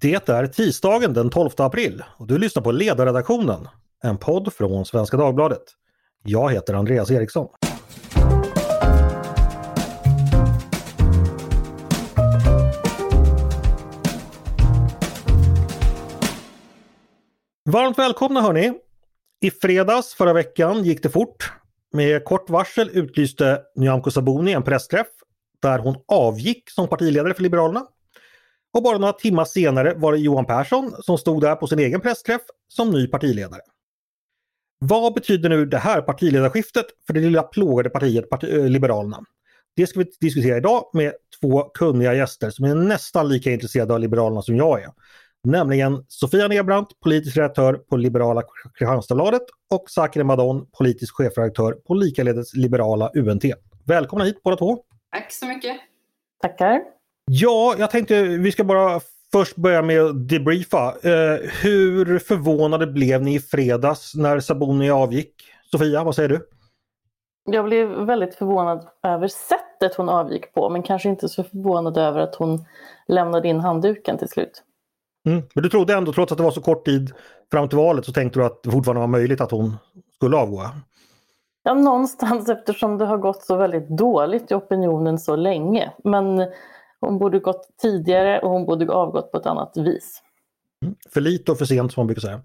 Det är tisdagen den 12 april och du lyssnar på Ledarredaktionen, en podd från Svenska Dagbladet. Jag heter Andreas Eriksson. Varmt välkomna hörni! I fredags förra veckan gick det fort. Med kort varsel utlyste Nyamko Sabuni en pressträff där hon avgick som partiledare för Liberalerna. Och bara några timmar senare var det Johan Persson som stod där på sin egen pressträff som ny partiledare. Vad betyder nu det här partiledarskiftet för det lilla plågade partiet parti eh, Liberalerna? Det ska vi diskutera idag med två kunniga gäster som är nästan lika intresserade av Liberalerna som jag är. Nämligen Sofia Nebrandt, politisk redaktör på liberala Kristianstadsbladet och Sakine Madon, politisk chefredaktör på likaledes liberala UNT. Välkomna hit båda två! Tack så mycket! Tackar! Ja, jag tänkte vi ska bara först börja med att debriefa. Eh, hur förvånade blev ni i fredags när Sabuni avgick? Sofia, vad säger du? Jag blev väldigt förvånad över sättet hon avgick på men kanske inte så förvånad över att hon lämnade in handduken till slut. Mm. Men du trodde ändå, trots att det var så kort tid fram till valet, så tänkte du att det fortfarande var möjligt att hon skulle avgå? Ja, någonstans eftersom det har gått så väldigt dåligt i opinionen så länge. Men hon borde gått tidigare och hon borde avgått på ett annat vis. Mm. För lite och för sent som man brukar säga.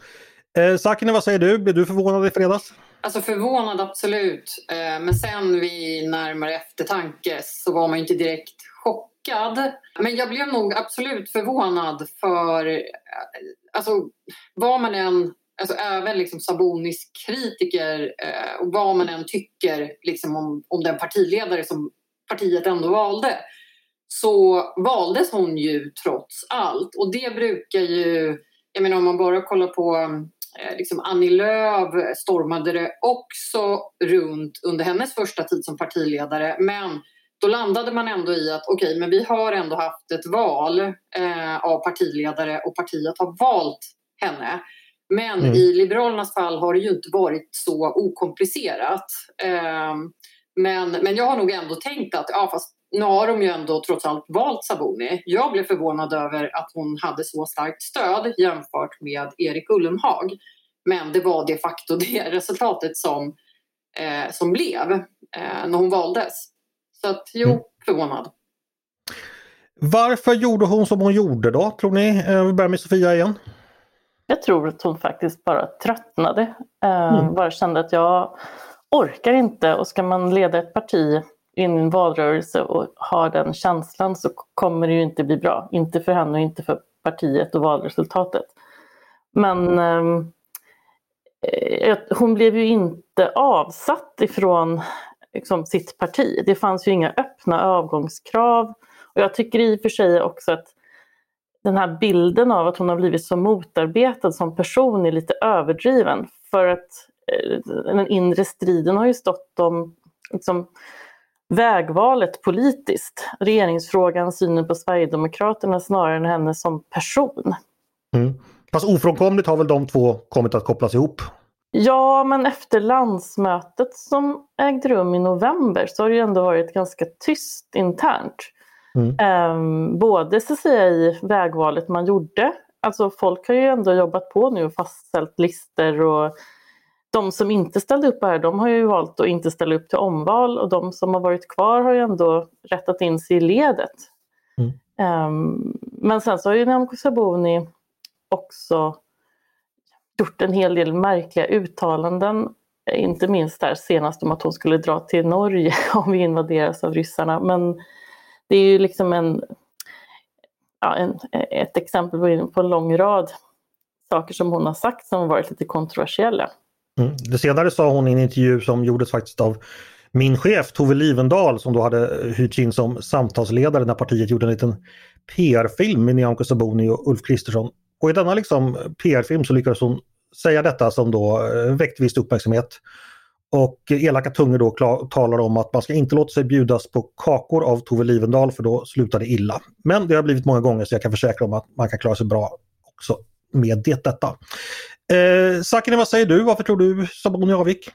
Eh, Sakine, vad säger du? Blev du förvånad i fredags? Alltså förvånad absolut. Eh, men sen vid närmare eftertanke så var man inte direkt chockad. Men jag blev nog absolut förvånad för eh, alltså vad man än Alltså även liksom Sabonis kritiker eh, och vad man än tycker liksom om, om den partiledare som partiet ändå valde så valdes hon ju trots allt. Och det brukar ju, jag menar om man bara kollar på eh, liksom Annie Lööf stormade det också runt under hennes första tid som partiledare. Men då landade man ändå i att okej, okay, men vi har ändå haft ett val eh, av partiledare och partiet har valt henne. Men mm. i Liberalernas fall har det ju inte varit så okomplicerat. Eh, men, men jag har nog ändå tänkt att ja, fast nu har de ju ändå trots allt valt Saboni. Jag blev förvånad över att hon hade så starkt stöd jämfört med Erik Ullenhag. Men det var de facto det resultatet som, eh, som blev eh, när hon valdes. Så att jo, mm. förvånad. Varför gjorde hon som hon gjorde då, tror ni? Eh, vi börjar med Sofia igen. Jag tror att hon faktiskt bara tröttnade. Eh, mm. Bara kände att jag orkar inte och ska man leda ett parti in i en valrörelse och har den känslan så kommer det ju inte bli bra. Inte för henne och inte för partiet och valresultatet. Men ehm, eh, hon blev ju inte avsatt ifrån liksom, sitt parti. Det fanns ju inga öppna avgångskrav. Och jag tycker i och för sig också att den här bilden av att hon har blivit så motarbetad som person är lite överdriven. För att eh, den inre striden har ju stått om liksom, vägvalet politiskt. Regeringsfrågan, synen på Sverigedemokraterna snarare än henne som person. Mm. Fast ofrånkomligt har väl de två kommit att kopplas ihop? Ja, men efter landsmötet som ägde rum i november så har det ju ändå varit ganska tyst internt. Mm. Um, både så säga i vägvalet man gjorde, alltså folk har ju ändå jobbat på nu och fastställt listor och de som inte ställde upp här, de har ju valt att inte ställa upp till omval och de som har varit kvar har ju ändå rättat in sig i ledet. Mm. Um, men sen så har ju Nyamko Sabuni också gjort en hel del märkliga uttalanden, inte minst där senast om att hon skulle dra till Norge om vi invaderas av ryssarna. Men det är ju liksom en, ja, en ett exempel på en lång rad saker som hon har sagt som har varit lite kontroversiella. Mm. Det senare sa hon i en intervju som gjordes faktiskt av min chef Tove Livendal som då hade eh, hyrts in som samtalsledare när partiet gjorde en liten PR-film med Nyamko Sabuni och Ulf Kristersson. Och i denna liksom PR-film så lyckades hon säga detta som då eh, väckte viss uppmärksamhet. Och eh, elaka tungor då talar om att man ska inte låta sig bjudas på kakor av Tove Livendal för då slutar det illa. Men det har blivit många gånger så jag kan försäkra om att man kan klara sig bra också med det detta. Eh, Sakine, vad säger du? Varför tror du Saboni avgick?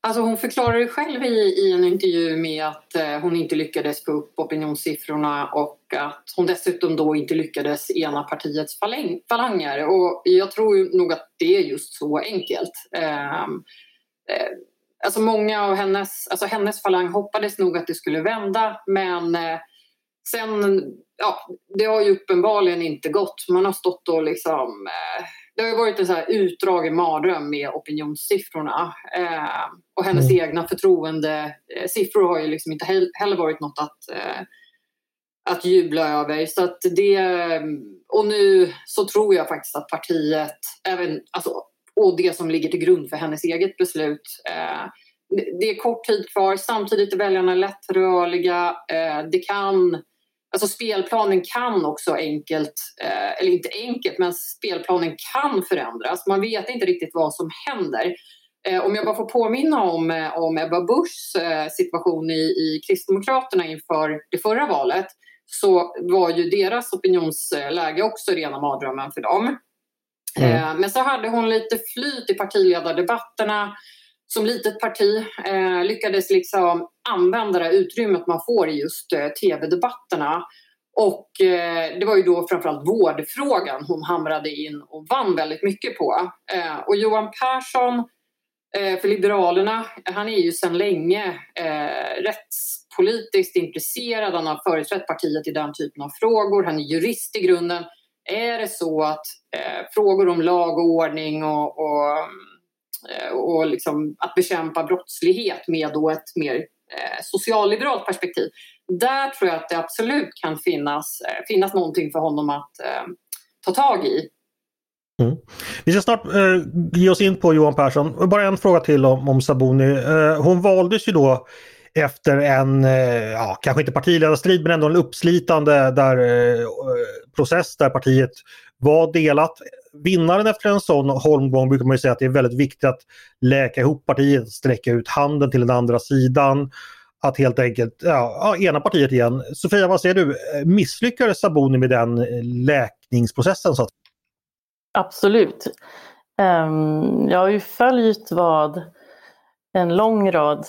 Alltså hon förklarar det själv i, i en intervju med att eh, hon inte lyckades få upp opinionssiffrorna och att hon dessutom då inte lyckades ena partiets falang, falanger. Och jag tror nog att det är just så enkelt. Eh, eh, alltså många av hennes, alltså hennes falang hoppades nog att det skulle vända men eh, sen, ja, det har ju uppenbarligen inte gått. Man har stått och liksom eh, det har varit en så här utdragen mardröm med opinionssiffrorna. Eh, och hennes mm. egna förtroendesiffror har ju liksom inte heller varit något att, eh, att jubla över. Så att det, och nu så tror jag faktiskt att partiet, även, alltså, och det som ligger till grund för hennes eget beslut, eh, det är kort tid kvar. Samtidigt är väljarna lättrörliga. Eh, det kan Alltså spelplanen kan också enkelt, eh, eller inte enkelt, men spelplanen kan förändras. Man vet inte riktigt vad som händer. Eh, om jag bara får påminna om, eh, om Ebba Buschs situation i, i Kristdemokraterna inför det förra valet så var ju deras opinionsläge också rena mardrömmen för dem. Mm. Men så hade hon lite flyt i partiledardebatterna som litet parti eh, lyckades liksom använda det utrymmet man får i just eh, tv-debatterna. Och eh, det var ju då framförallt vårdfrågan hon hamrade in och vann väldigt mycket på. Eh, och Johan Persson eh, för Liberalerna, han är ju sedan länge eh, rättspolitiskt intresserad. Han har företrätt partiet i den typen av frågor. Han är jurist i grunden. Är det så att eh, frågor om lag och ordning och, och mm, Eh, och liksom att bekämpa brottslighet med då ett mer eh, socialliberalt perspektiv. Där tror jag att det absolut kan finnas, eh, finnas någonting för honom att ta tag i. Mm. Vi ska snart eh, ge oss in på Johan Persson. Bara en fråga till om, om Sabuni. Eh, hon valdes ju då efter en, eh, ja, kanske inte partiledarstrid men ändå en uppslitande där, process där partiet var delat vinnaren efter en sån holmgång brukar man ju säga att det är väldigt viktigt att läka ihop partiet, sträcka ut handen till den andra sidan. Att helt enkelt ja, ena partiet igen. Sofia, vad säger du? Misslyckades Saboni med den eh, läkningsprocessen? Så att... Absolut. Um, jag har ju följt vad en lång rad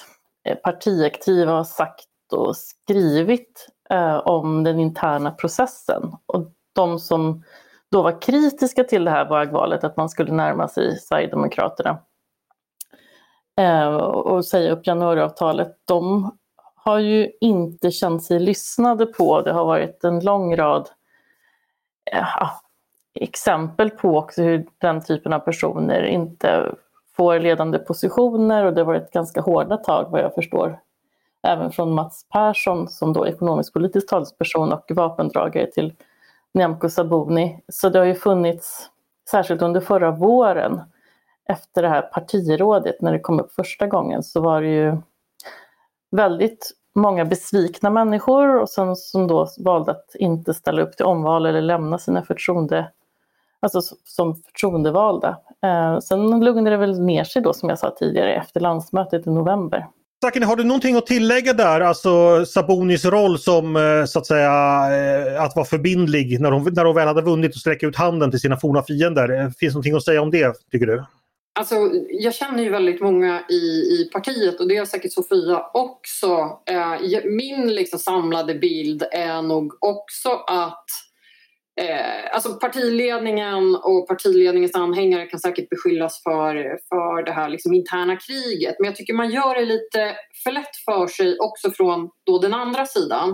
eh, partiaktiva har sagt och skrivit uh, om den interna processen. Och de som då var kritiska till det här vägvalet, att man skulle närma sig Sverigedemokraterna eh, och säga upp januariavtalet, de har ju inte känt sig lyssnade på. Det har varit en lång rad eh, exempel på också hur den typen av personer inte får ledande positioner och det har varit ganska hårda tag vad jag förstår. Även från Mats Persson som då ekonomisk politisk talesperson och vapendragare till Nyamko Sabuni. Så det har ju funnits, särskilt under förra våren, efter det här partirådet när det kom upp första gången så var det ju väldigt många besvikna människor och sen som då valde att inte ställa upp till omval eller lämna sina förtroende, alltså som förtroendevalda. Eh, sen lugnade det väl ner sig då som jag sa tidigare efter landsmötet i november. Sakine, har du någonting att tillägga där? Alltså Sabonis roll som eh, så att säga eh, att vara förbindlig när hon, när hon väl hade vunnit och sträcka ut handen till sina forna fiender. Eh, finns det någonting att säga om det tycker du? Alltså, jag känner ju väldigt många i, i partiet och det har säkert Sofia också. min liksom samlade bild är nog också att Eh, alltså partiledningen och partiledningens anhängare kan säkert beskyllas för, för det här liksom interna kriget. Men jag tycker man gör det lite för lätt för sig också från då den andra sidan.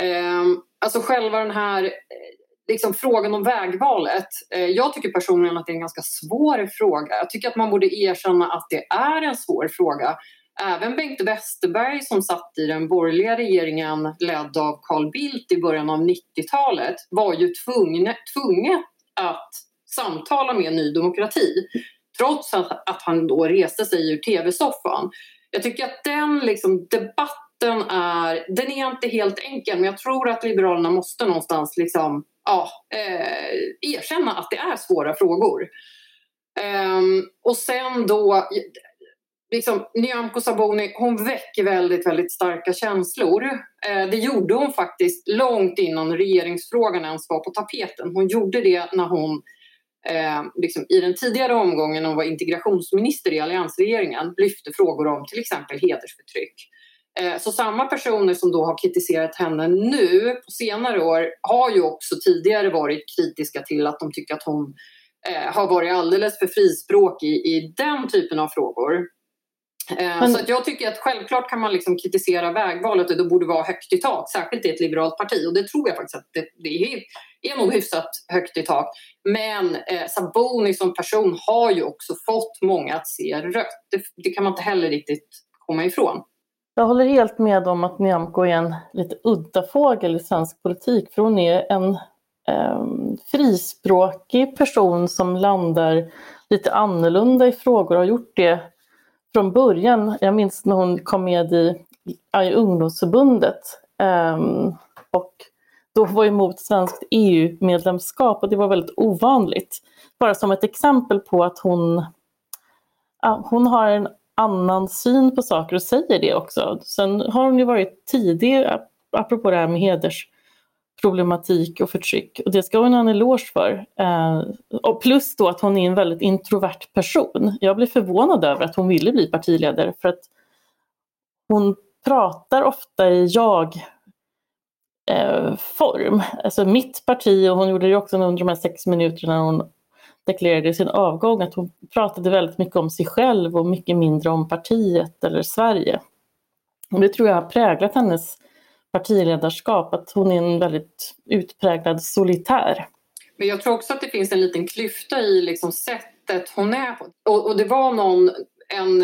Eh, alltså själva den här eh, liksom frågan om vägvalet. Eh, jag tycker personligen att det är en ganska svår fråga. Jag tycker att man borde erkänna att det är en svår fråga. Även Bengt Westerberg som satt i den borgerliga regeringen ledd av Carl Bildt i början av 90-talet var ju tvungen, tvungen att samtala med Ny Demokrati trots att, att han då reste sig ur tv-soffan. Jag tycker att den liksom, debatten är, den är inte helt enkel men jag tror att Liberalerna måste någonstans liksom, ja, eh, erkänna att det är svåra frågor. Um, och sen då, liksom, Nyamko Sabuni hon väcker väldigt, väldigt starka känslor. Eh, det gjorde hon faktiskt långt innan regeringsfrågan ens var på tapeten. Hon gjorde det när hon eh, liksom, i den tidigare omgången hon var integrationsminister i alliansregeringen lyfte frågor om till exempel hedersförtryck. Eh, så samma personer som då har kritiserat henne nu på senare år har ju också tidigare varit kritiska till att de tycker att hon eh, har varit alldeles för frispråkig i den typen av frågor. Eh, Men... Så jag tycker att självklart kan man liksom kritisera vägvalet och det borde vara högt i tak, särskilt i ett liberalt parti. Och det tror jag faktiskt att det, det är, är nog hyfsat högt i tak. Men eh, Saboni som person har ju också fått många att se rött. Det, det kan man inte heller riktigt komma ifrån. Jag håller helt med om att Nyamko är en lite udda fågel i svensk politik för hon är en eh, frispråkig person som landar lite annorlunda i frågor och har gjort det från början. Jag minns när hon kom med i, i ungdomsförbundet um, och då var emot svenskt EU-medlemskap och det var väldigt ovanligt. Bara som ett exempel på att hon, ja, hon har en annan syn på saker och säger det också. Sen har hon ju varit tidig, apropå det här med problematik och förtryck, och det ska hon ha en eloge för. Eh, och plus då att hon är en väldigt introvert person. Jag blev förvånad över att hon ville bli partiledare för att hon pratar ofta i jag eh, form. Alltså mitt parti, och hon gjorde det också under de här sex minuterna hon deklarerade sin avgång att hon pratade väldigt mycket om sig själv och mycket mindre om partiet eller Sverige. Och det tror jag har präglat hennes partiledarskap, att hon är en väldigt utpräglad solitär. Men jag tror också att det finns en liten klyfta i liksom sättet hon är på. Och, och det var någon, en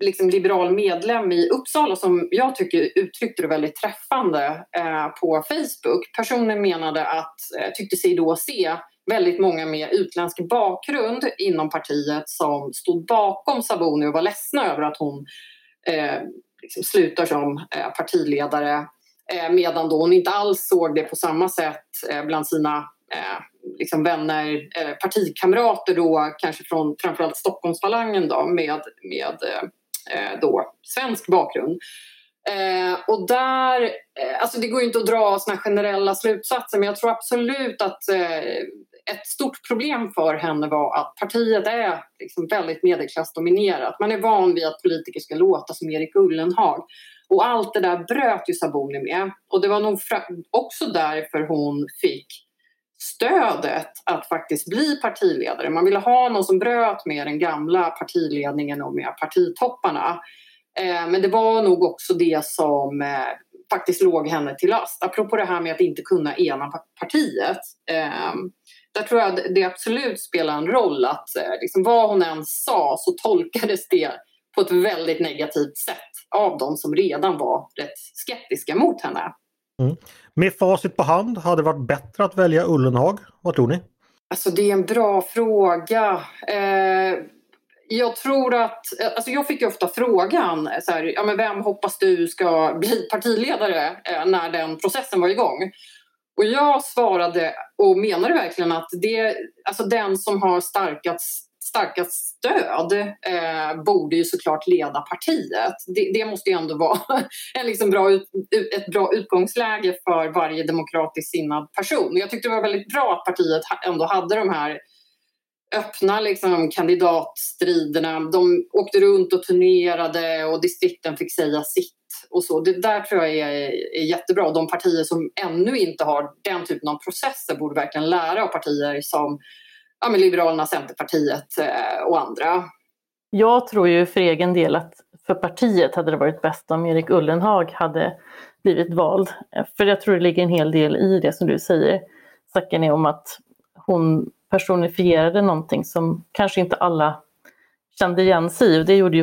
liksom liberal medlem i Uppsala som jag tycker uttryckte det väldigt träffande eh, på Facebook. Personen menade att, eh, tyckte sig då se väldigt många med utländsk bakgrund inom partiet som stod bakom Saboni och var ledsna över att hon eh, liksom slutar som eh, partiledare eh, medan då hon inte alls såg det på samma sätt eh, bland sina eh, liksom vänner, eh, partikamrater då kanske från framförallt Stockholmsfalangen då med, med eh, eh, då svensk bakgrund. Eh, och där, eh, alltså det går ju inte att dra såna generella slutsatser men jag tror absolut att eh, ett stort problem för henne var att partiet är liksom väldigt medelklassdominerat. Man är van vid att politiker ska låta som Erik Ullenhag. Och allt det där bröt ju Sabuni med. Och det var nog också därför hon fick stödet att faktiskt bli partiledare. Man ville ha någon som bröt med den gamla partiledningen och med partitopparna. Eh, men det var nog också det som eh, faktiskt låg henne till last. Apropå det här med att inte kunna ena partiet. Ehm, Eh, där tror jag det absolut spelar en roll att eh, liksom, vad hon än sa så tolkades det på ett väldigt negativt sätt av de som redan var rätt skeptiska mot henne. Mm. Med facit på hand, hade det varit bättre att välja Ullenhag? Vad tror ni? Alltså det är en bra fråga. Eh, jag tror att, alltså jag fick ju ofta frågan, så här, ja men vem hoppas du ska bli partiledare eh, när den processen var igång? Och jag svarade och menade verkligen att det, alltså den som har starkast, starkast stöd eh, borde ju såklart leda partiet. Det, det måste ju ändå vara en liksom bra ut, ett bra utgångsläge för varje demokratiskt sinnad person. Jag tyckte det var väldigt bra att partiet ändå hade de här öppna liksom, kandidatstriderna. De åkte runt och turnerade och distrikten fick säga sitt och så. Det där tror jag är, är jättebra. De partier som ännu inte har den typen av processer borde verkligen lära av partier som ja, men Liberalerna, Centerpartiet eh, och andra. Jag tror ju för egen del att för partiet hade det varit bäst om Erik Ullenhag hade blivit vald. För jag tror det ligger en hel del i det som du säger, Zacke, om att hon personifierade någonting som kanske inte alla kände igen sig i. Och det gjorde ju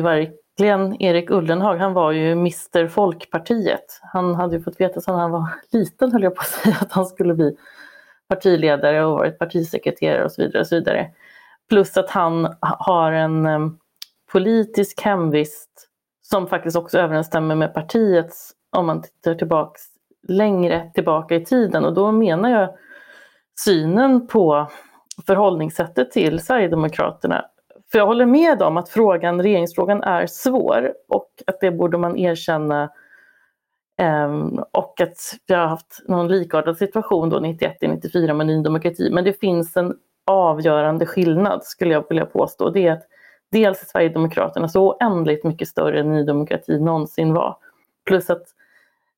Glenn Erik Ullenhag. Han var ju Mr Folkpartiet. Han hade ju fått veta sedan han var liten, höll jag på att säga, att han skulle bli partiledare och varit partisekreterare och så vidare. Och så vidare. Plus att han har en ehm, politisk hemvist som faktiskt också överensstämmer med partiets om man tittar tillbaks längre tillbaka i tiden och då menar jag synen på förhållningssättet till Sverigedemokraterna. För jag håller med om att frågan, regeringsfrågan är svår och att det borde man erkänna Um, och att vi har haft någon likartad situation då 91-94 med Ny Demokrati. Men det finns en avgörande skillnad skulle jag vilja påstå. Det är att dels är Sverigedemokraterna så oändligt mycket större än Ny Demokrati någonsin var. Plus att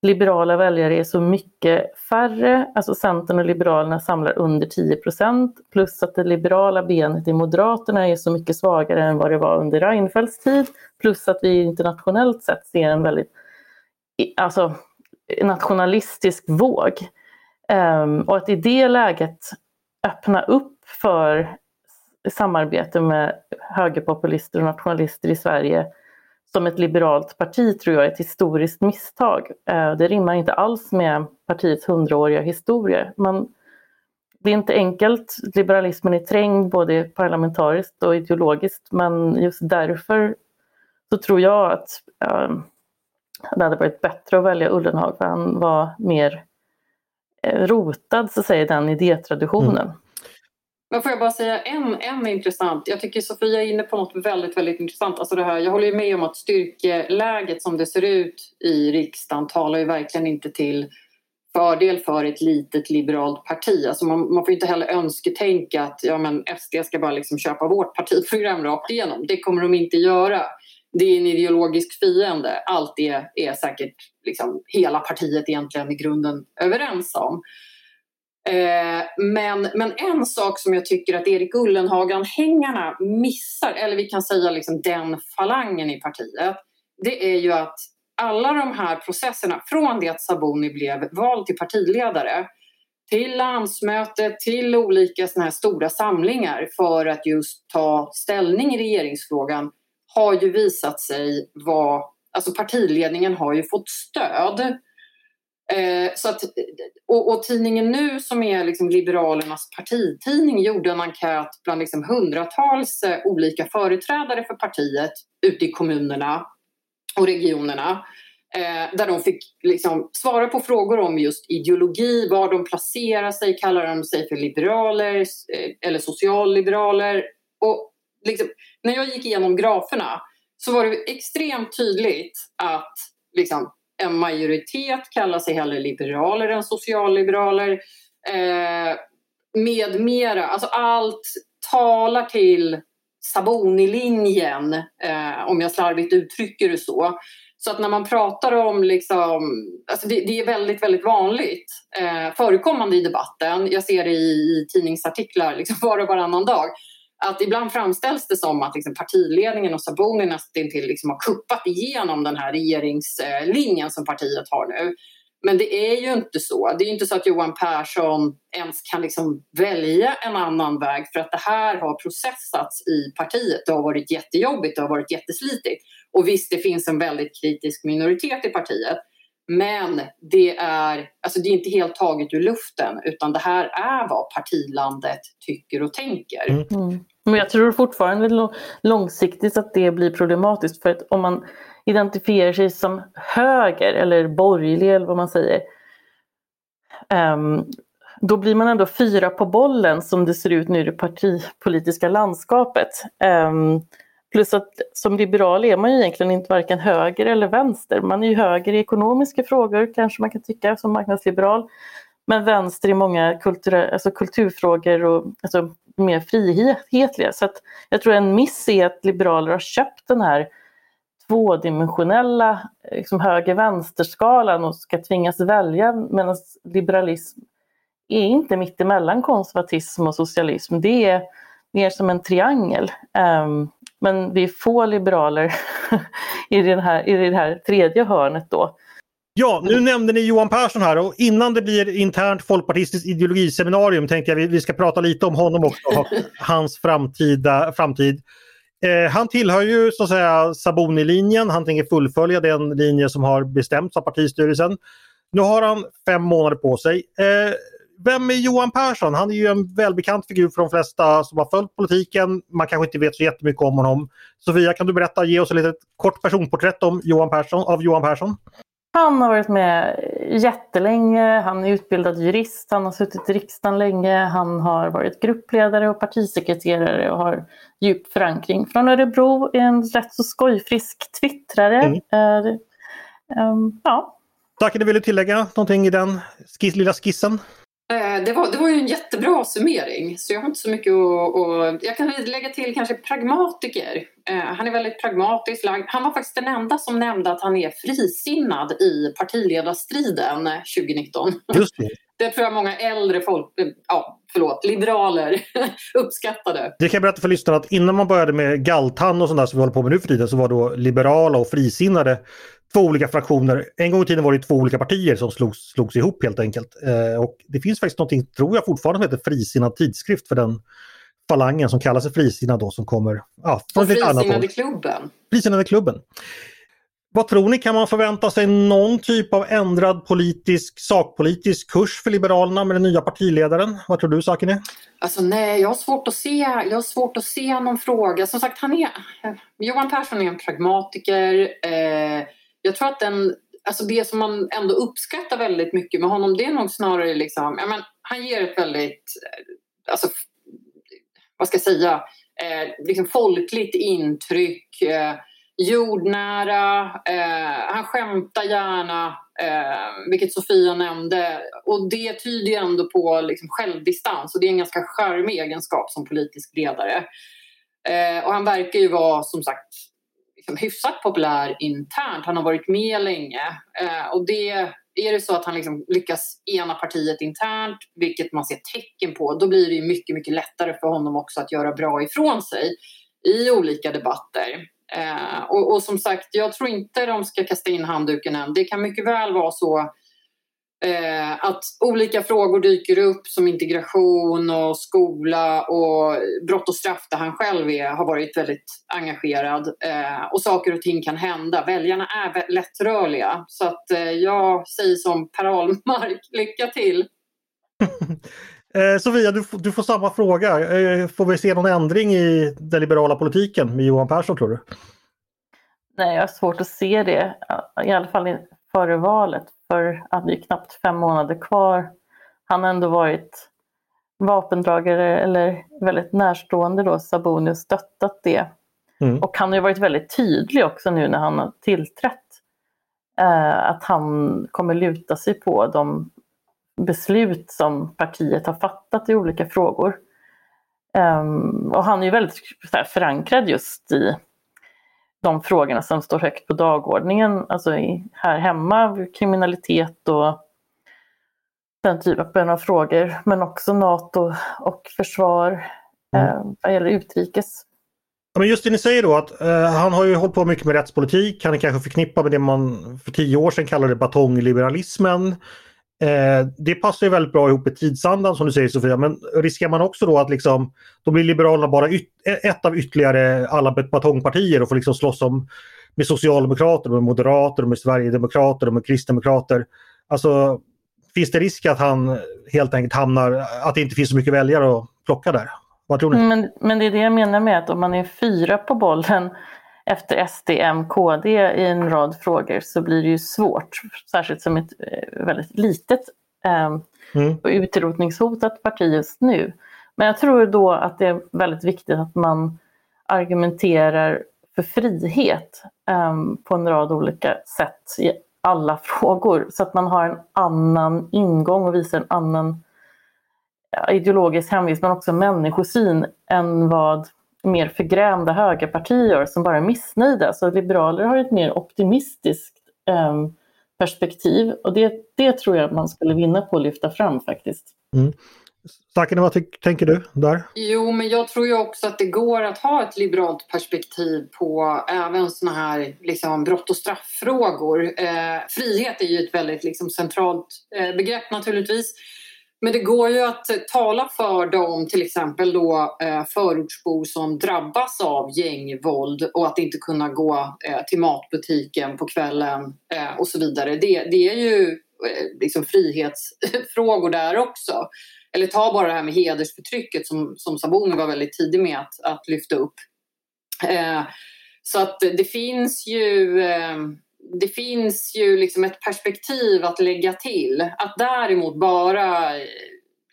liberala väljare är så mycket färre, alltså Centern och Liberalerna samlar under 10 procent, plus att det liberala benet i Moderaterna är så mycket svagare än vad det var under Reinfeldts tid, plus att vi internationellt sett ser en väldigt alltså, nationalistisk våg. Um, och att i det läget öppna upp för samarbete med högerpopulister och nationalister i Sverige som ett liberalt parti tror jag är ett historiskt misstag. Eh, det rimmar inte alls med partiets hundraåriga historia. Man, det är inte enkelt, liberalismen är trängd både parlamentariskt och ideologiskt men just därför så tror jag att äh, det hade varit bättre att välja Ullenhag för han var mer eh, rotad så att säga, i den idétraditionen. Mm. Men får jag bara säga en, en intressant, jag tycker Sofia är inne på något väldigt, väldigt intressant. Alltså det här, jag håller med om att styrkeläget som det ser ut i riksdagen talar ju verkligen inte till fördel för ett litet liberalt parti. Alltså man, man får inte heller önsketänka att ja, men SD ska bara liksom köpa vårt partiprogram rakt igenom. Det kommer de inte göra. Det är en ideologisk fiende. Allt det är säkert liksom hela partiet egentligen i grunden överens om. Eh, men, men en sak som jag tycker att Erik Ullenhagen-hängarna missar, eller vi kan säga liksom den falangen i partiet, det är ju att alla de här processerna från det att Saboni blev vald till partiledare till landsmöte, till olika såna här stora samlingar för att just ta ställning i regeringsfrågan har ju visat sig vara... Alltså partiledningen har ju fått stöd Eh, så att, och, och, tidningen Nu som är liksom Liberalernas partitidning gjorde en enkät bland liksom hundratals eh, olika företrädare för partiet ute i kommunerna och regionerna. Eh, där de fick liksom svara på frågor om just ideologi, var de placerar sig, kallar de sig för liberaler eh, eller socialliberaler. Och liksom, när jag gick igenom graferna så var det extremt tydligt att liksom, en majoritet kallar sig hellre liberaler än socialliberaler. Eh, med mera. Alltså allt talar till Saboni-linjen, eh, om jag slarvigt uttrycker det så. Så att när man pratar om, liksom, alltså det, det är väldigt, väldigt vanligt eh, förekommande i debatten. Jag ser det i, i tidningsartiklar liksom var och varannan dag att ibland framställs det som att liksom partiledningen och Sabuni nästintill liksom har kuppat igenom den här regeringslinjen som partiet har nu. Men det är ju inte så. Det är inte så att Johan Persson ens kan liksom välja en annan väg för att det här har processats i partiet. Det har varit jättejobbigt, det har varit jätteslitigt. Och visst, det finns en väldigt kritisk minoritet i partiet. Men det är, alltså det är inte helt taget ur luften utan det här är vad partilandet tycker och tänker. Mm. Mm. Men jag tror fortfarande långsiktigt att det blir problematiskt för att om man identifierar sig som höger eller borgerlig eller vad man säger um, då blir man ändå fyra på bollen som det ser ut nu i det partipolitiska landskapet. Um, Plus att som liberal är man ju egentligen inte varken höger eller vänster. Man är ju höger i ekonomiska frågor kanske man kan tycka som marknadsliberal. Men vänster i många kultur, alltså kulturfrågor och alltså mer frihetliga. Så att jag tror en miss är att liberaler har köpt den här tvådimensionella liksom höger-vänster-skalan och ska tvingas välja medan liberalism är inte mittemellan konservatism och socialism. Det är mer som en triangel. Um, men vi är få liberaler i, den här, i det här tredje hörnet då. Ja, nu nämnde ni Johan Persson här och innan det blir internt folkpartistiskt ideologiseminarium tänkte jag vi, vi ska prata lite om honom också och hans framtida, framtid. Eh, han tillhör ju så att säga Saboni-linjen. Han tänker fullfölja den linje som har bestämts av partistyrelsen. Nu har han fem månader på sig. Eh, vem är Johan Persson? Han är ju en välbekant figur för de flesta som har följt politiken. Man kanske inte vet så jättemycket om honom. Sofia, kan du berätta, ge oss ett litet kort personporträtt om Johan Persson, av Johan Persson? Han har varit med jättelänge, han är utbildad jurist, han har suttit i riksdagen länge, han har varit gruppledare och partisekreterare och har djup förankring. Från Örebro, är en rätt så skojfrisk twittrare. Mm. Uh, um, ja. Tack, du ville tillägga någonting i den skiss, lilla skissen? Eh, det var, det var ju en jättebra summering, så jag har inte så mycket att... jag kan lägga till kanske pragmatiker. Eh, han är väldigt pragmatisk Han var faktiskt den enda som nämnde att han är frisinnad i partiledarstriden eh, 2019. Just det. Det tror jag många äldre folk, ja, förlåt, liberaler uppskattade. Det kan jag berätta för lyssnarna att innan man började med Galtan och sånt där som vi håller på med nu för tiden så var då liberala och frisinnade två olika fraktioner. En gång i tiden var det två olika partier som slogs, slogs ihop helt enkelt. Eh, och det finns faktiskt någonting, tror jag fortfarande, som heter Frisinnad tidskrift för den falangen som kallar sig Frisinnad då som kommer ja, från och Frisinnade klubben. Frisinnade klubben. Vad tror ni, kan man förvänta sig någon typ av ändrad politisk, sakpolitisk kurs för Liberalerna med den nya partiledaren? Vad tror du Sakine? Alltså nej, jag har svårt att se, jag har svårt att se någon fråga. Som sagt, han är, Johan Persson är en pragmatiker. Eh, jag tror att den, alltså det som man ändå uppskattar väldigt mycket med honom det är nog snarare liksom, ja, men, han ger ett väldigt, eh, alltså, vad ska jag säga, eh, liksom folkligt intryck. Eh, jordnära, eh, han skämtar gärna, eh, vilket Sofia nämnde. Och det tyder ju ändå på liksom, självdistans och det är en ganska charmig egenskap som politisk ledare. Eh, och han verkar ju vara som sagt liksom, hyfsat populär internt. Han har varit med länge. Eh, och det, är det så att han liksom lyckas ena partiet internt, vilket man ser tecken på, då blir det mycket, mycket lättare för honom också att göra bra ifrån sig i olika debatter. Eh, och, och, som sagt, jag tror inte de ska kasta in handduken än. Det kan mycket väl vara så eh, att olika frågor dyker upp som integration och skola och brott och straff där han själv är, har varit väldigt engagerad. Eh, och saker och ting kan hända. Väljarna är lättrörliga. Så att eh, jag säger som Per Ahlmark, lycka till! Eh, Sofia, du, du, får samma fråga. Eh, får vi se någon ändring i den liberala politiken med Johan Persson tror du? Nej, jag har svårt att se det. I alla fall före valet. För att det är knappt fem månader kvar. Han har ändå varit vapendragare eller väldigt närstående då, Sabuni och stöttat det. Mm. Och han har ju varit väldigt tydlig också nu när han har tillträtt. Eh, att han kommer luta sig på de beslut som partiet har fattat i olika frågor. Um, och han är ju väldigt förankrad just i de frågorna som står högt på dagordningen, alltså här hemma, kriminalitet och den typen av frågor, men också NATO och försvar mm. eh, vad gäller utrikes. men just det ni säger då att eh, han har ju hållit på mycket med rättspolitik. Han är kanske förknippad med det man för tio år sedan kallade batongliberalismen. Eh, det passar ju väldigt bra ihop med tidsandan som du säger Sofia, men riskerar man också då att liksom, då blir Liberalerna bara yt, eh, ett av ytterligare alla batongpartier och får liksom slåss om med Socialdemokrater, med Moderater, med Sverigedemokrater och med Kristdemokrater. Alltså, finns det risk att han helt enkelt hamnar, att det inte finns så mycket väljare att plocka där? Vad tror ni? Mm, men, men det är det jag menar med att om man är fyra på bollen efter SD, M, KD i en rad frågor så blir det ju svårt, särskilt som ett eh, väldigt litet eh, mm. och utrotningshotat parti just nu. Men jag tror då att det är väldigt viktigt att man argumenterar för frihet eh, på en rad olika sätt i alla frågor så att man har en annan ingång och visar en annan ideologisk hemvist men också människosyn än vad mer förgrämda högerpartier som bara är missnöjda. Så liberaler har ett mer optimistiskt eh, perspektiv och det, det tror jag man skulle vinna på att lyfta fram faktiskt. Mm. Sakine, vad tänker du där? Jo, men jag tror ju också att det går att ha ett liberalt perspektiv på även sådana här liksom, brott och strafffrågor. Eh, frihet är ju ett väldigt liksom, centralt eh, begrepp naturligtvis. Men det går ju att eh, tala för dem, till exempel då eh, förortsbor som drabbas av gängvåld och att inte kunna gå eh, till matbutiken på kvällen och så vidare. Det, det är ju liksom frihetsfrågor där också. Eller ta bara det här med hedersförtrycket som, som Sabuni var väldigt tidig med att, att lyfta upp. Eh, så att det finns ju eh, det finns ju liksom ett perspektiv att lägga till. Att däremot bara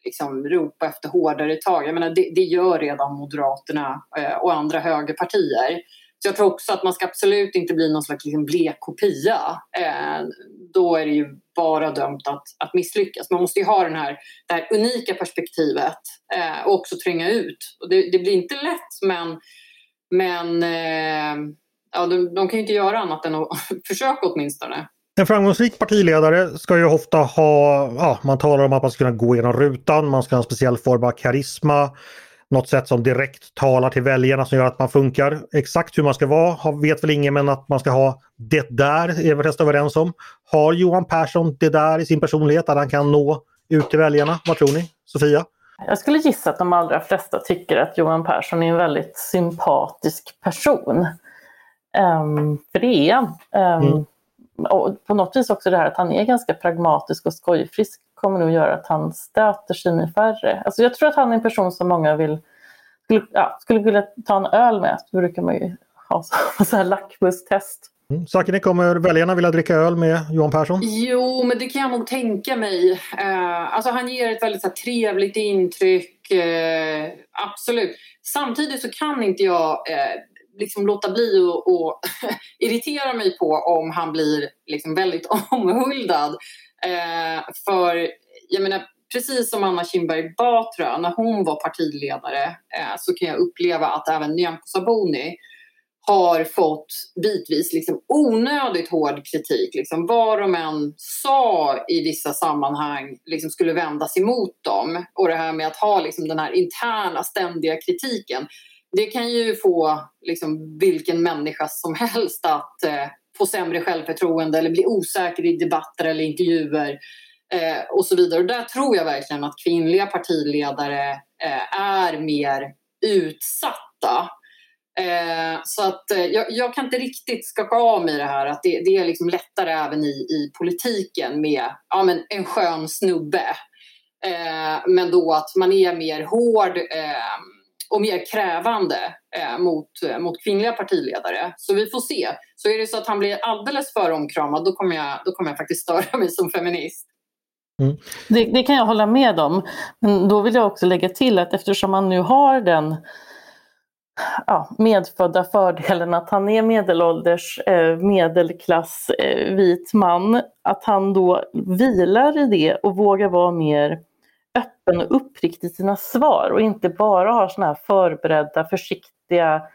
liksom ropa efter hårdare tag, jag menar, det, det gör redan Moderaterna eh, och andra högerpartier. Så jag tror också att man ska absolut inte bli någon slags liksom blek kopia. Eh, då är det ju bara dömt att, att misslyckas. Man måste ju ha den här, det här unika perspektivet eh, och också tränga ut. Och det, det, blir inte lätt men, men eh, ja, de, de kan ju inte göra annat än att försöka åtminstone. En framgångsrik partiledare ska ju ofta ha, ja, man talar om att man ska kunna gå genom rutan, man ska ha en speciell form av karisma, något sätt som direkt talar till väljarna som gör att man funkar. Exakt hur man ska vara vet väl ingen men att man ska ha det där är vi resten överens om. Har Johan Persson det där i sin personlighet att han kan nå ut till väljarna? Vad tror ni? Sofia? Jag skulle gissa att de allra flesta tycker att Johan Persson är en väldigt sympatisk person. Um, för det är han. Um, mm. Och på något vis också det här att han är ganska pragmatisk och skojfrisk kommer nog göra att han stöter sig med färre. Alltså jag tror att han är en person som många vill, skulle, ja, skulle vilja ta en öl med. Det brukar man ju ha så här lackmustest. Mm. Sakine, kommer väljarna vilja dricka öl med Johan Persson? Jo, men det kan jag nog tänka mig. Uh, alltså han ger ett väldigt så här, trevligt intryck. Uh, absolut. Samtidigt så kan inte jag uh, liksom låta bli att irritera mig på om han blir liksom väldigt omhuldad. Eh, för jag menar, precis som Anna Kinberg Batra, när hon var partiledare eh, så kan jag uppleva att även Nyamko Sabuni har fått bitvis liksom onödigt hård kritik. Liksom vad de än sa i vissa sammanhang liksom skulle vändas emot dem. Och det här med att ha liksom den här interna ständiga kritiken. Det kan ju få liksom vilken människa som helst att eh, få sämre självförtroende eller bli osäker i debatter eller intervjuer eh, och så vidare. Och där tror jag verkligen att kvinnliga partiledare eh, är mer utsatta. Eh, så att eh, jag, jag, kan inte riktigt skaka av mig det här att det, det är liksom lättare även i, i politiken med ja, men en skön snubbe. Eh, men då att man är mer hård eh, och mer krävande eh, mot, eh, mot kvinnliga partiledare. Så vi får se. Så är det så att han blir alldeles för omkramad då kommer jag, då kommer jag faktiskt störa mig som feminist. Mm. Det, det, kan jag hålla med om. Men då vill jag också lägga till att eftersom man nu har den ja, medfödda fördelen att han är medelålders, eh, medelklass, eh, vit man, att han då vilar i det och vågar vara mer öppen och uppriktig i sina svar och inte bara har såna här förberedda, försiktiga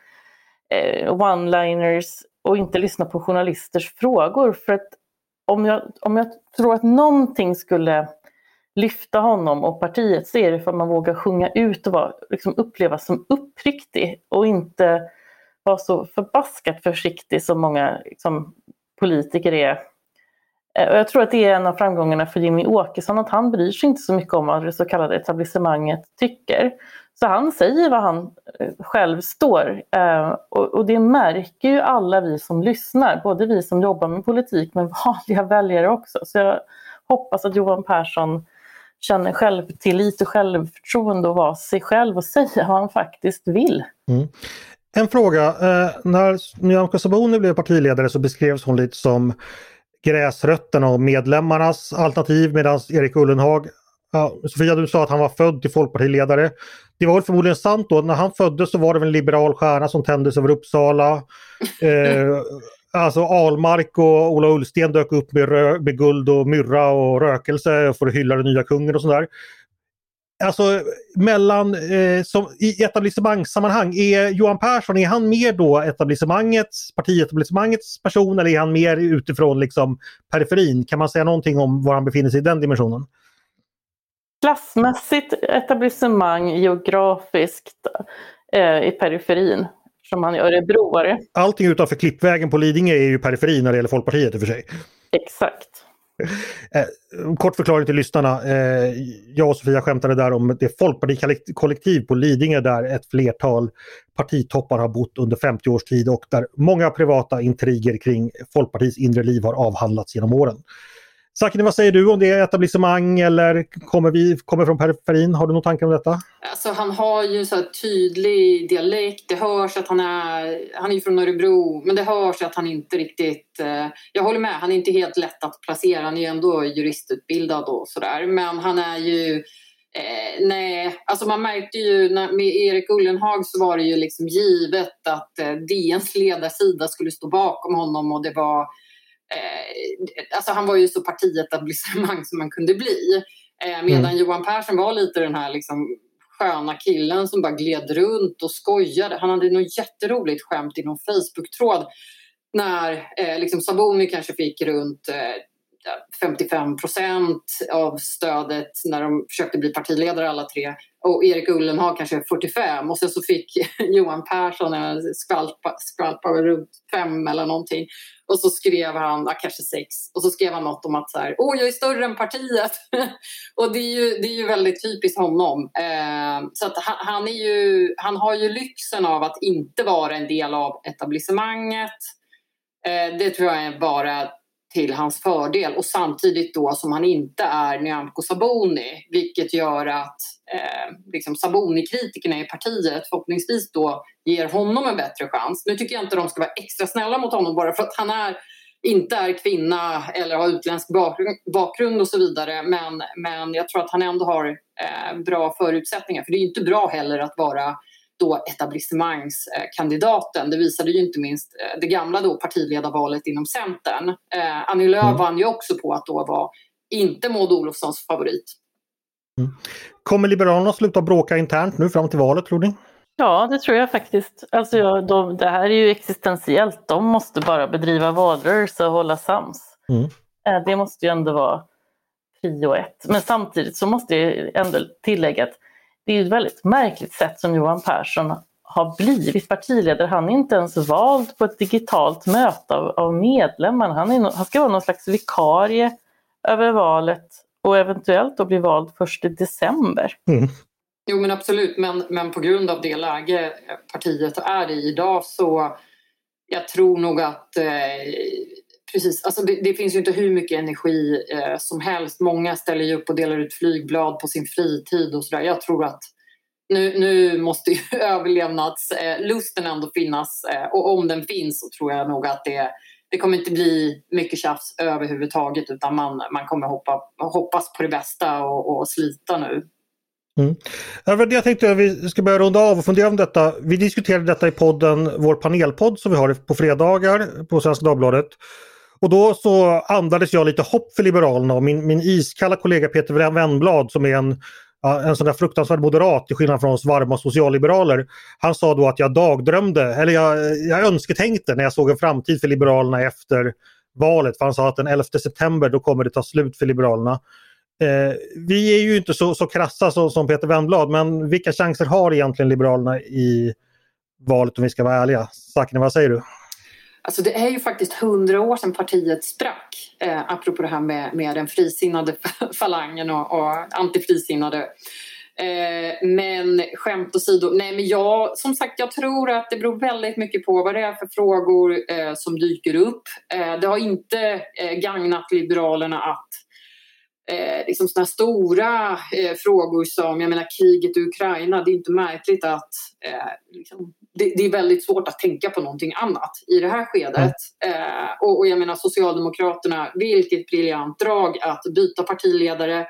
eh, one-liners och inte lyssna på journalisters frågor. För att om jag, om jag tror att någonting skulle lyfta honom och partiet så är det för att man vågar sjunga ut och vara, liksom upplevas som uppriktig och inte vara så förbaskat försiktig som många liksom, politiker är Eh, och jag tror att det är en av framgångarna för Jimmy Åkesson, att han bryr sig inte så mycket om vad det så kallade etablissemanget tycker. Så han säger vad han eh, själv står. Eh, och det märker ju alla vi som lyssnar, både vi som jobbar med politik men vanliga väljare också. Så jag hoppas att Johan Persson känner självtillit och självförtroende och vara sig själv och säga vad han faktiskt vill. Mm. En fråga, när Nyamko Sabuni blev partiledare så beskrevs hon lite som gräsrötterna och medlemmarnas alternativ medan Erik Ullenhag Ja, Sofia, du sa att han var född till folkpartiledare. Det var väl förmodligen sant då. När han föddes så var det en liberal stjärna som tändes över Uppsala. Eh, alltså Almark och Ola Ullsten dök upp med, med guld och myrra och rökelse för att hylla den nya kungen och sådär alltså mellan, eh, som, i etablissemangssammanhang, är Johan Persson, är han mer då etablissemangets, partietablissemangets person eller är han mer utifrån liksom periferin? Kan man säga någonting om var han befinner sig i den dimensionen? Klassmässigt etablissemang, geografiskt eh, i periferin som han är örebroare. Allting utanför Klippvägen på Lidingö är ju periferin när det gäller Folkpartiet i och för sig. Exakt. Eh, kort förklaring till lyssnarna. Eh, jag och Sofia skämtade där om det folkpartikollektiv på Lidingö där ett flertal partitoppar har bott under 50 års tid och där många privata intriger kring Folkpartiets inre liv har avhandlats genom åren. Sakine, vad säger du om det? Etablissemang eller kommer vi kommer från periferin? Har du någon tanke om detta? Alltså, han har ju så tydlig dialekt. Det hörs att han är, han är från Örebro men det hörs att han inte riktigt... Eh, jag håller med, han är inte helt lätt att placera. Han är ju ändå juristutbildad och sådär. Men han är ju... Eh, nej, alltså man märkte ju när, med Erik Ullenhag så var det ju liksom givet att eh, DNs ledarsida skulle stå bakom honom och det var eh, alltså han var ju så partietablissemang som man kunde bli. Eh, medan mm. Johan Persson var lite den här liksom, sköna killen som bara gled runt och skojade. Han hade något jätteroligt skämt i någon Facebook-tråd när eh, liksom Saboni kanske fick runt eh, 55 procent av stödet när de försökte bli partiledare alla tre. Och Erik Ullenhag kanske 45 och sen så fick Johan Persson en skvalpa, runt 5 eller någonting. Och så skrev han, ja, kanske 6 och så skrev han något om att så här, åh jag är större än partiet. Och det är ju, det är ju väldigt typiskt honom. Eh, så att han, han, är ju, han har ju lyxen av att inte vara en del av etablissemanget. Eh, det tror jag är bara till hans fördel. Och samtidigt då som han inte är Nyamko Sabuni vilket gör att eh, liksom Sabuni-kritikerna i partiet förhoppningsvis då ger honom en bättre chans. Nu tycker jag inte de ska vara extra snälla mot honom bara för att han är inte är kvinna eller har utländsk bakgrund och så vidare. Men, men jag tror att han ändå har eh, bra förutsättningar. För det är inte bra heller att vara då etablissemangskandidaten. Det visade ju inte minst eh, det gamla då partiledarvalet inom Centern. Eh, Annie Lööf mm. vann ju också på att då vara inte Maud Olofssons favorit. Mm. Kommer Liberalerna sluta bråka internt nu fram till valet tror ni? Ja, det tror jag faktiskt. Alltså, ja, de, det här är ju existentiellt. De måste bara bedriva valrörelse och hålla sams. Mm. Eh, det måste ju ändå vara prio ett. Men samtidigt så måste jag ändå tillägga att det är ett väldigt märkligt sätt som Johan Persson har blivit partiledare. Han är inte ens vald på ett digitalt möte av, av medlemmarna. Han, är, han ska vara någon slags vikarie över valet och eventuellt då bli vald först i december. Mm. Jo men absolut, men, men på grund av det läge partiet är i idag så jag tror nog att eh, Precis, alltså det, det, finns ju inte hur mycket energi eh, som helst. Många ställer ju upp och delar ut flygblad på sin fritid och sådär. Jag tror att nu, nu måste ju överlevnadslusten eh, ändå finnas eh, och om den finns så tror jag nog att det, det kommer inte bli mycket tjafs överhuvudtaget utan man, man kommer hoppa, hoppas på det bästa och, och slita nu. Mm. Jag tänkte att vi ska börja runda av och fundera om detta. Vi diskuterade detta i podden, vår panelpodd som vi har på fredagar på Svenska Dagbladet. Och då så andades jag lite hopp för Liberalerna och min, min iskalla kollega Peter Wennblad som är en, en sån där fruktansvärd moderat till skillnad från oss varma socialliberaler. Han sa då att jag dagdrömde, eller jag, jag önsketänkte när jag såg en framtid för Liberalerna efter valet. För han sa att den 11 september då kommer det ta slut för Liberalerna. Eh, vi är ju inte så, så krassa så, som Peter Wennblad men vilka chanser har egentligen Liberalerna i valet om vi ska vara ärliga? Sakne, vad säger du? Alltså det är ju faktiskt hundra år sedan partiet sprack. Eh, apropå det här med, med den frisinnade falangen och, och antifrisinnade. Eh, men skämt åsido, nej men jag, som sagt jag tror att det beror väldigt mycket på vad det är för frågor eh, som dyker upp. Eh, det har inte eh, gagnat Liberalerna att eh, liksom såna stora eh, frågor som jag menar kriget i Ukraina. Det är inte märkligt att eh, liksom, det, det, är väldigt svårt att tänka på någonting annat i det här skedet. Mm. och, och, jag menar Socialdemokraterna, vilket briljant drag att byta partiledare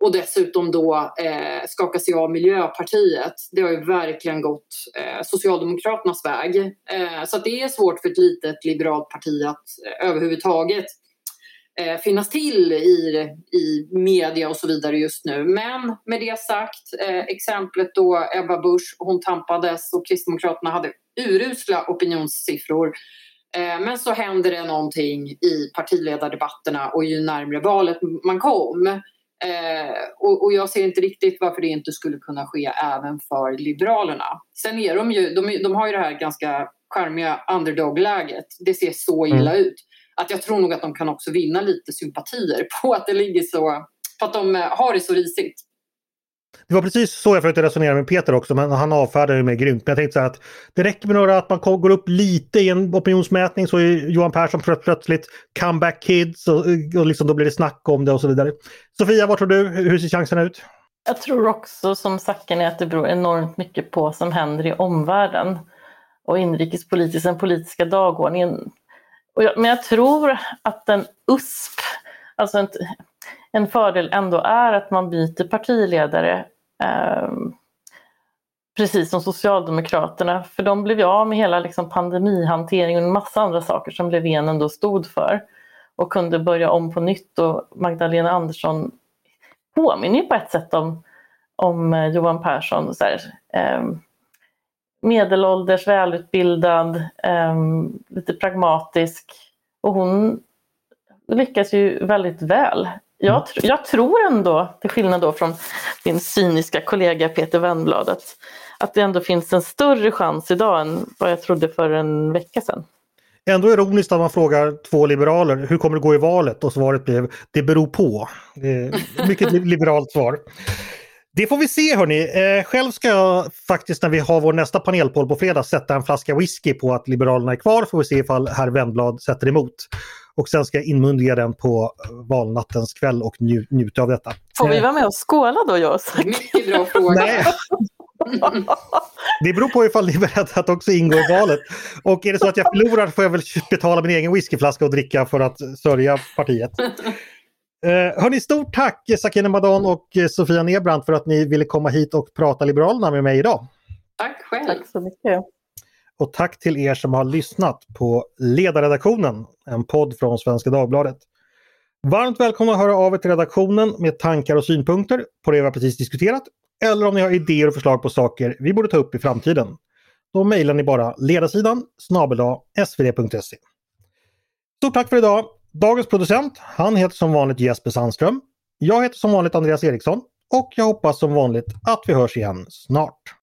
och dessutom då eh, skaka sig av Miljöpartiet. Det har ju verkligen gått eh, Socialdemokraternas väg. Eh, så det är svårt för ett litet liberalt parti att eh, överhuvudtaget eh, finnas till i, i media och så vidare just nu. Men med det sagt, eh, exemplet då Ebba Busch, hon tampades och Kristdemokraterna hade urusla opinionssiffror. Eh, men så händer det någonting i partiledardebatterna och ju närmre valet man kom eh, och, och, jag ser inte riktigt varför det inte skulle kunna ske även för Liberalerna. Sen är de ju, de, de har ju det här ganska charmiga underdog-läget. Det ser så illa mm. ut att jag tror nog att de kan också vinna lite sympatier på att det ligger så, på att de eh, har det så risigt. Det var precis så jag försökte resonera med Peter också, men han avfärdade med grymt. Men jag tänkte så här att det räcker med några att man går upp lite i en opinionsmätning så är Johan Persson plötsligt comeback kids och, och liksom då blir det snack om det och så vidare. Sofia, vad tror du? Hur ser chanserna ut? Jag tror också som Sacken är att det beror enormt mycket på vad som händer i omvärlden och inrikespolitiskt, den politiska dagordningen men jag tror att en USP, alltså en, en fördel ändå är att man byter partiledare eh, precis som Socialdemokraterna, för de blev ju av med hela liksom, pandemihanteringen och en massa andra saker som Löfven ändå stod för. och kunde börja om på nytt och Magdalena Andersson påminner ju på ett sätt om, om eh, Johan Persson. Så här, eh, medelålders, välutbildad, eh, lite pragmatisk och hon lyckas ju väldigt väl. Jag, mm. jag, tror ändå, till skillnad då från din cyniska kollega Peter Wennblad, att, att det ändå finns en större chans idag än vad jag trodde för en vecka sedan. Ändå ironiskt att man frågar två liberaler hur kommer det gå i valet och svaret blev det beror på. Det mycket liberalt svar. Det får vi se hörni. Eh, själv ska jag faktiskt när vi har vår nästa panelpoll på fredag sätta en flaska whisky på att Liberalerna är kvar. Får vi se ifall herr Wennblad sätter emot. Och sen ska jag inmundiga den på valnattens kväll och nju njuta av detta. Får vi vara med och skåla då jag Mycket bra fråga. Nej. Det beror på ifall ni är beredda att också ingå i valet. Och är det så att jag förlorar får jag väl betala min egen whiskyflaska och dricka för att sörja partiet. Eh, hörni, stort tack Sakine Madan och Sofia Nebrant för att ni ville komma hit och prata Liberalerna med mig idag. Tack själv. Tack så mycket. Och tack till er som har lyssnat på Ledarredaktionen, en podd från Svenska Dagbladet. Varmt välkomna att höra av er till redaktionen med tankar och synpunkter på det vi har precis diskuterat eller om ni har idéer och förslag på saker vi borde ta upp i framtiden. Då mejlar ni bara ledarsidan snabel svd.se. Stort tack för idag! Dagens producent, han heter som vanligt Jesper Sandström. Jag heter som vanligt Andreas Eriksson och jag hoppas som vanligt att vi hörs igen snart.